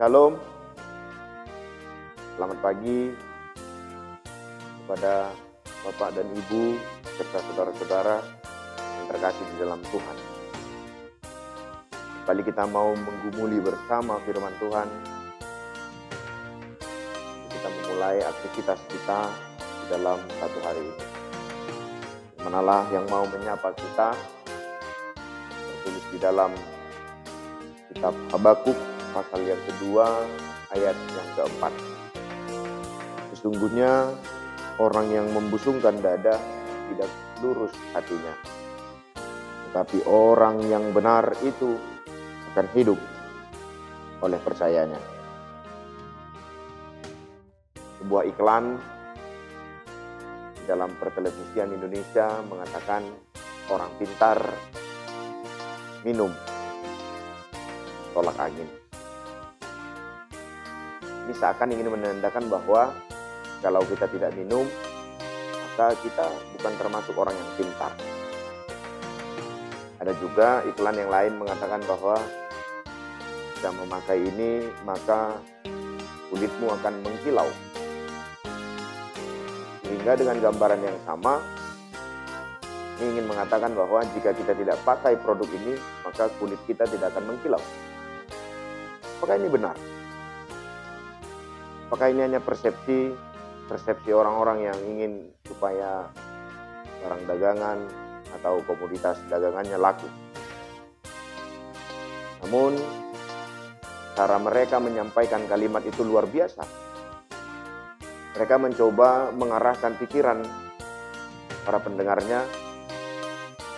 Shalom. Selamat pagi kepada Bapak dan Ibu serta saudara-saudara yang terkasih di dalam Tuhan. Kembali kita mau menggumuli bersama firman Tuhan. Kita memulai aktivitas kita di dalam satu hari ini. Manalah yang mau menyapa kita tertulis di dalam kitab Habakuk pasal yang kedua ayat yang keempat. Sesungguhnya orang yang membusungkan dada tidak lurus hatinya. Tetapi orang yang benar itu akan hidup oleh percayanya. Sebuah iklan dalam pertelevisian Indonesia mengatakan orang pintar minum tolak angin. Ini seakan ingin menandakan bahwa kalau kita tidak minum, maka kita bukan termasuk orang yang pintar. Ada juga iklan yang lain mengatakan bahwa jika memakai ini, maka kulitmu akan mengkilau. Sehingga dengan gambaran yang sama, ini ingin mengatakan bahwa jika kita tidak pakai produk ini, maka kulit kita tidak akan mengkilau. Apakah ini benar? Apakah ini hanya persepsi persepsi orang-orang yang ingin supaya barang dagangan atau komoditas dagangannya laku? Namun cara mereka menyampaikan kalimat itu luar biasa. Mereka mencoba mengarahkan pikiran para pendengarnya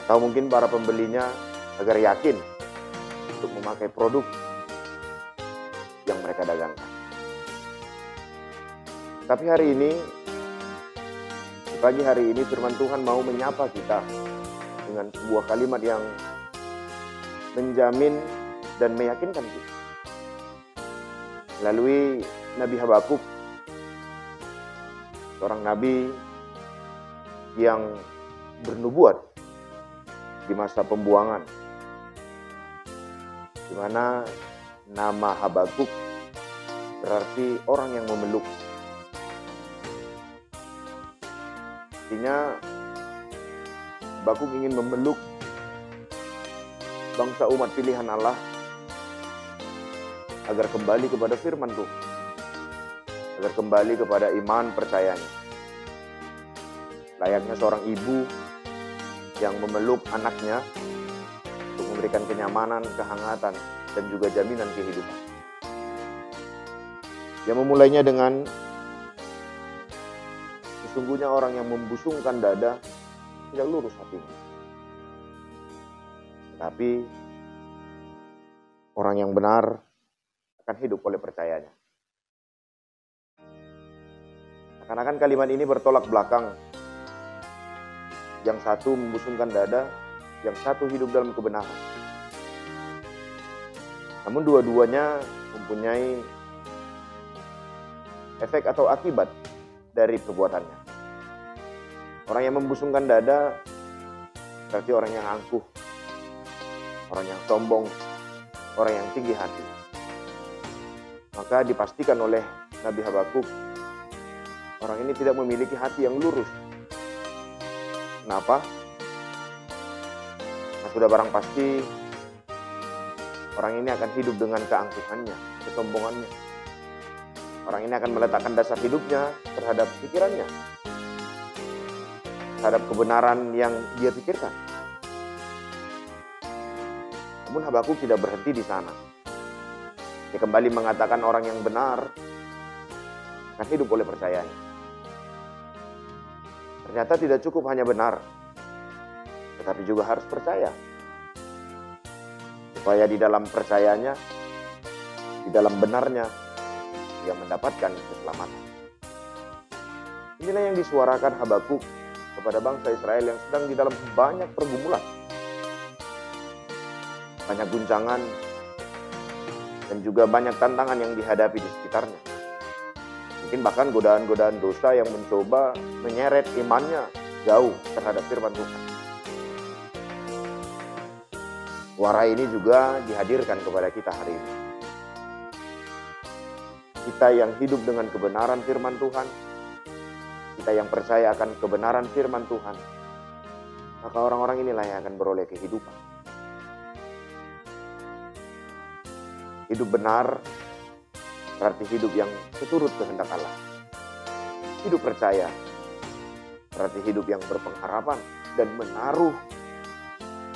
atau mungkin para pembelinya agar yakin untuk memakai produk yang mereka dagangkan. Tapi hari ini, pagi hari ini firman Tuhan mau menyapa kita dengan sebuah kalimat yang menjamin dan meyakinkan kita. Melalui Nabi Habakuk, seorang nabi yang bernubuat di masa pembuangan, di mana nama Habakuk berarti orang yang memeluk. Artinya Habakuk ingin memeluk bangsa umat pilihan Allah agar kembali kepada firman Tuhan. Agar kembali kepada iman percayanya. Layaknya seorang ibu yang memeluk anaknya untuk memberikan kenyamanan, kehangatan, dan juga jaminan kehidupan. Yang memulainya dengan sesungguhnya orang yang membusungkan dada tidak lurus hatinya. Tetapi orang yang benar akan hidup oleh percayanya. Seakan-akan kalimat ini bertolak belakang. Yang satu membusungkan dada, yang satu hidup dalam kebenaran. Namun dua-duanya mempunyai efek atau akibat dari perbuatannya. Orang yang membusungkan dada berarti orang yang angkuh, orang yang sombong, orang yang tinggi hati. Maka dipastikan oleh Nabi Habakuk, orang ini tidak memiliki hati yang lurus. Kenapa? Nah, sudah barang pasti orang ini akan hidup dengan keangkuhannya, kesombongannya. Orang ini akan meletakkan dasar hidupnya terhadap pikirannya, terhadap kebenaran yang dia pikirkan. Namun Habakuk tidak berhenti di sana. Dia kembali mengatakan orang yang benar akan hidup oleh percayanya. Ternyata tidak cukup hanya benar, tetapi juga harus percaya. Supaya di dalam percayanya, di dalam benarnya, dia mendapatkan keselamatan. Inilah yang disuarakan Habakuk kepada bangsa Israel yang sedang di dalam banyak pergumulan. Banyak guncangan dan juga banyak tantangan yang dihadapi di sekitarnya. Mungkin bahkan godaan-godaan dosa yang mencoba menyeret imannya jauh terhadap firman Tuhan. Suara ini juga dihadirkan kepada kita hari ini. kita yang hidup dengan kebenaran firman Tuhan, kita yang percaya akan kebenaran firman Tuhan, maka orang-orang inilah yang akan beroleh kehidupan. Hidup benar berarti hidup yang seturut kehendak Allah. Hidup percaya berarti hidup yang berpengharapan dan menaruh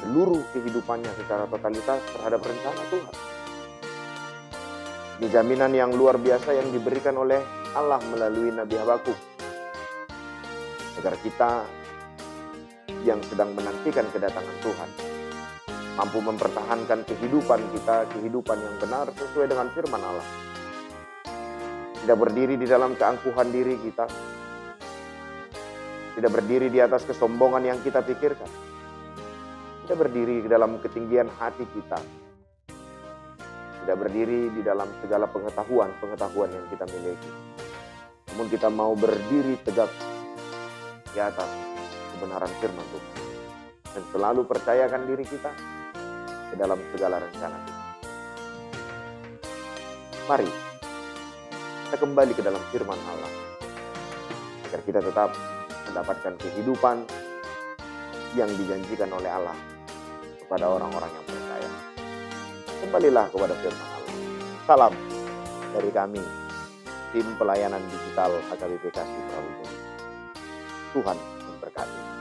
seluruh kehidupannya secara totalitas terhadap rencana Tuhan. Ini jaminan yang luar biasa yang diberikan oleh Allah melalui Nabi Habakuk. Agar kita yang sedang menantikan kedatangan Tuhan mampu mempertahankan kehidupan kita, kehidupan yang benar sesuai dengan firman Allah. Tidak berdiri di dalam keangkuhan diri kita. Tidak berdiri di atas kesombongan yang kita pikirkan. Tidak berdiri di dalam ketinggian hati kita. Tidak berdiri di dalam segala pengetahuan-pengetahuan yang kita miliki. Namun kita mau berdiri tegak di atas kebenaran firman Tuhan. Dan selalu percayakan diri kita ke dalam segala rencana kita. Mari kita kembali ke dalam firman Allah agar kita tetap mendapatkan kehidupan yang dijanjikan oleh Allah kepada orang-orang yang percaya. Kembalilah kepada firman Allah. Salam dari kami, tim pelayanan digital HKBP Kasih Prabu Tuhan memberkati.